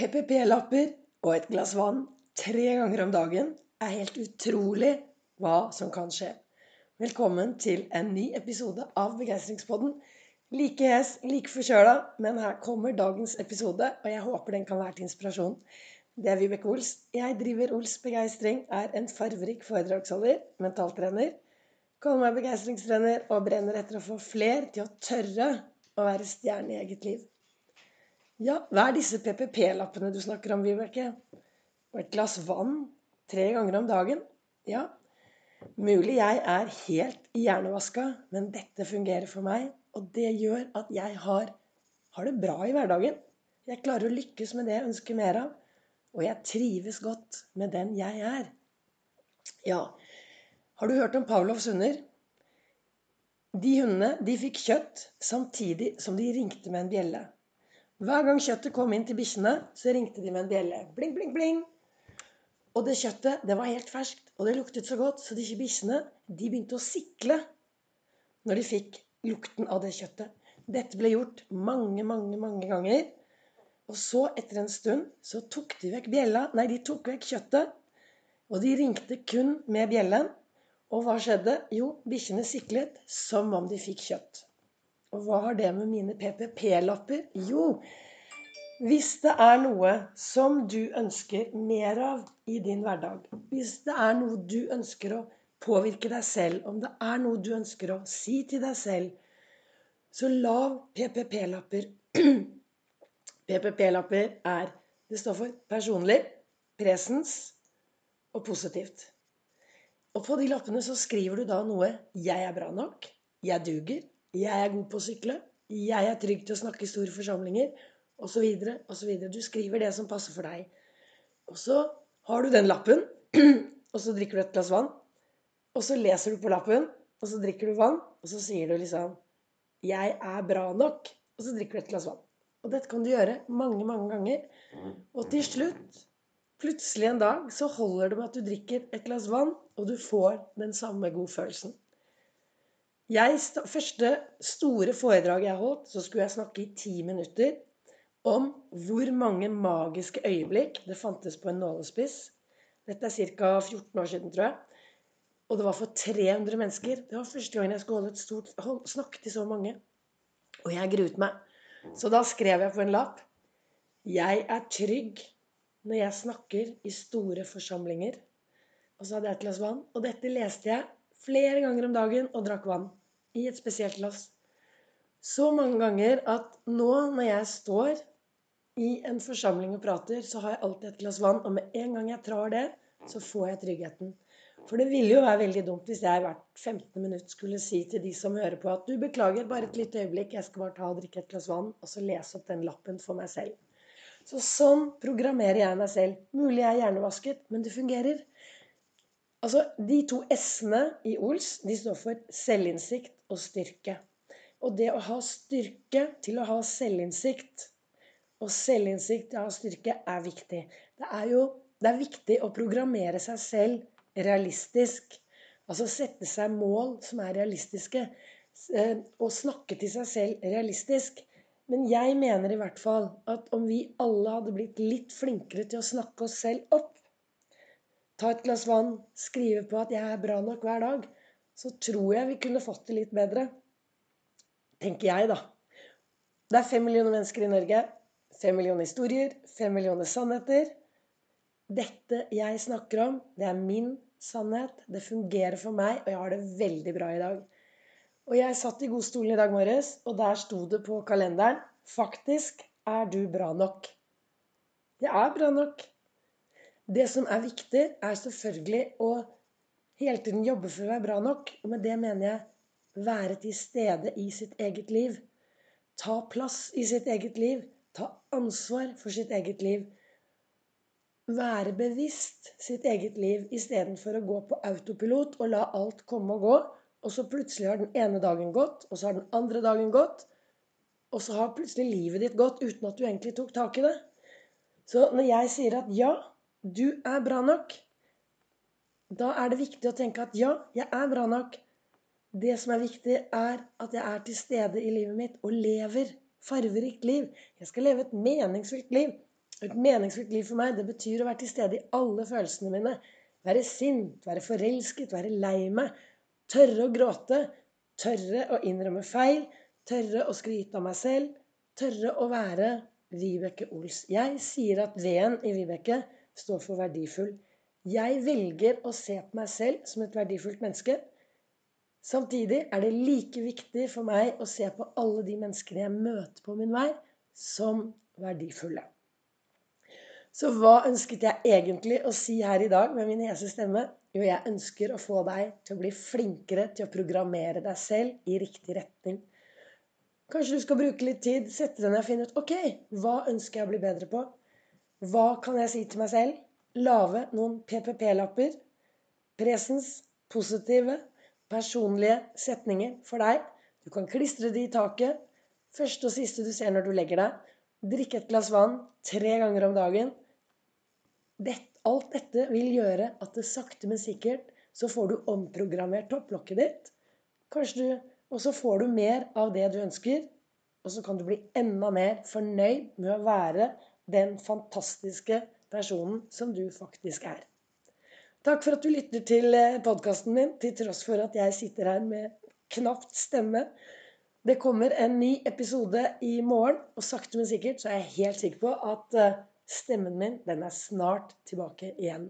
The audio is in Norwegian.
PPP-lapper og et glass vann tre ganger om dagen er helt utrolig hva som kan skje. Velkommen til en ny episode av Begeistringspodden. Like hes, like forkjøla, men her kommer dagens episode, og jeg håper den kan være til inspirasjon. Det er Vibeke Ols. Jeg driver Ols Begeistring, er en farverik foredragsholder, mentaltrener. Kaller meg begeistringstrener og brenner etter å få fler til å tørre å være stjerne i eget liv. Ja, hva er disse PPP-lappene du snakker om, Vibeke? Og et glass vann tre ganger om dagen? Ja, mulig jeg er helt hjernevaska, men dette fungerer for meg. Og det gjør at jeg har, har det bra i hverdagen. Jeg klarer å lykkes med det jeg ønsker mer av. Og jeg trives godt med den jeg er. Ja, har du hørt om Pavlovs hunder? De hundene de fikk kjøtt samtidig som de ringte med en bjelle. Hver gang kjøttet kom inn til bikkjene, så ringte de med en bjelle. Bling, bling, bling. Og det kjøttet det var helt ferskt, og det luktet så godt, så disse bikkjene begynte å sikle når de fikk lukten av det kjøttet. Dette ble gjort mange, mange, mange ganger. Og så, etter en stund, så tok de vekk bjella Nei, de tok vekk kjøttet. Og de ringte kun med bjellen. Og hva skjedde? Jo, bikkjene siklet som om de fikk kjøtt. Og hva har det med mine PPP-lapper? Jo, hvis det er noe som du ønsker mer av i din hverdag, hvis det er noe du ønsker å påvirke deg selv, om det er noe du ønsker å si til deg selv, så lav PPP-lapper. PPP-lapper er Det står for personlig, presens og positivt. Og på de lappene så skriver du da noe 'Jeg er bra nok', 'Jeg duger', jeg er god på å sykle. Jeg er trygg til å snakke i store forsamlinger. Osv. osv. Du skriver det som passer for deg. Og så har du den lappen, og så drikker du et glass vann. Og så leser du på lappen, og så drikker du vann, og så sier du liksom 'Jeg er bra nok', og så drikker du et glass vann. Og dette kan du gjøre mange, mange ganger. Og til slutt, plutselig en dag, så holder det med at du drikker et glass vann, og du får den samme godfølelsen. Jeg, første store foredrag jeg holdt, så skulle jeg snakke i ti minutter om hvor mange magiske øyeblikk det fantes på en nålespiss. Dette er ca. 14 år siden, tror jeg. Og det var for 300 mennesker. Det var første gang jeg skulle holde et stort hold, snakke til så mange. Og jeg gruet meg. Så da skrev jeg på en lapp Jeg er trygg når jeg snakker i store forsamlinger. Og så hadde jeg et glass vann. Og dette leste jeg flere ganger om dagen og drakk vann i et spesielt glass. Så mange ganger at nå når jeg står i en forsamling og prater, så har jeg alltid et glass vann. Og med en gang jeg trar det, så får jeg tryggheten. For det ville jo være veldig dumt hvis jeg hvert 15 minutt skulle si til de som hører på, at du beklager, bare et lite øyeblikk, jeg skal bare ta og drikke et glass vann, og så lese opp den lappen for meg selv. Så sånn programmerer jeg meg selv. Mulig jeg er hjernevasket, men det fungerer. Altså, De to s-ene i Ols de står for selvinnsikt og styrke. Og det å ha styrke til å ha selvinnsikt og selvinnsikt til å ha styrke er viktig. Det er jo det er viktig å programmere seg selv realistisk. Altså sette seg mål som er realistiske. Eh, og snakke til seg selv realistisk. Men jeg mener i hvert fall at om vi alle hadde blitt litt flinkere til å snakke oss selv opp, ta et glass vann, skrive på at jeg er bra nok hver dag, så tror jeg vi kunne fått det litt bedre. Tenker jeg, da. Det er fem millioner mennesker i Norge. Fem millioner historier. Fem millioner sannheter. Dette jeg snakker om, det er min sannhet. Det fungerer for meg, og jeg har det veldig bra i dag. Og jeg satt i godstolen i dag morges, og der sto det på kalenderen Faktisk er du bra nok. Jeg er bra nok. Det som er viktig, er selvfølgelig å hele tiden jobbe for å være bra nok. Og med det mener jeg være til stede i sitt eget liv. Ta plass i sitt eget liv. Ta ansvar for sitt eget liv. Være bevisst sitt eget liv istedenfor å gå på autopilot og la alt komme og gå. Og så plutselig har den ene dagen gått, og så har den andre dagen gått. Og så har plutselig livet ditt gått uten at du egentlig tok tak i det. Så når jeg sier at ja, du er bra nok. Da er det viktig å tenke at ja, jeg er bra nok. Det som er viktig, er at jeg er til stede i livet mitt og lever farverikt liv. Jeg skal leve et meningsfylt liv. Et meningsfullt liv for meg, det betyr å være til stede i alle følelsene mine. Være sint, være forelsket, være lei meg. Tørre å gråte. Tørre å innrømme feil. Tørre å skryte av meg selv. Tørre å være Vibeke Ols. Jeg sier at V-en i Vibeke står for verdifull. Jeg velger å se på meg selv som et verdifullt menneske. Samtidig er det like viktig for meg å se på alle de menneskene jeg møter på min vei, som verdifulle. Så hva ønsket jeg egentlig å si her i dag med min hese stemme? Jo, jeg ønsker å få deg til å bli flinkere til å programmere deg selv i riktig retning. Kanskje du skal bruke litt tid, sette deg ned og finne ut ok, hva ønsker jeg å bli bedre på? Hva kan jeg si til meg selv? Lage noen PPP-lapper. Presens, positive, personlige setninger for deg. Du kan klistre de i taket. Første og siste du ser når du legger deg. Drikke et glass vann tre ganger om dagen. Alt dette vil gjøre at det sakte, men sikkert så får du omprogrammert topplokket ditt. Kanskje du, Og så får du mer av det du ønsker. Og så kan du bli enda mer fornøyd med å være den fantastiske personen som du faktisk er. Takk for at du lytter til eh, podkasten min, til tross for at jeg sitter her med knapt stemme. Det kommer en ny episode i morgen, og sakte, men sikkert så er jeg helt sikker på at eh, stemmen min den er snart tilbake igjen.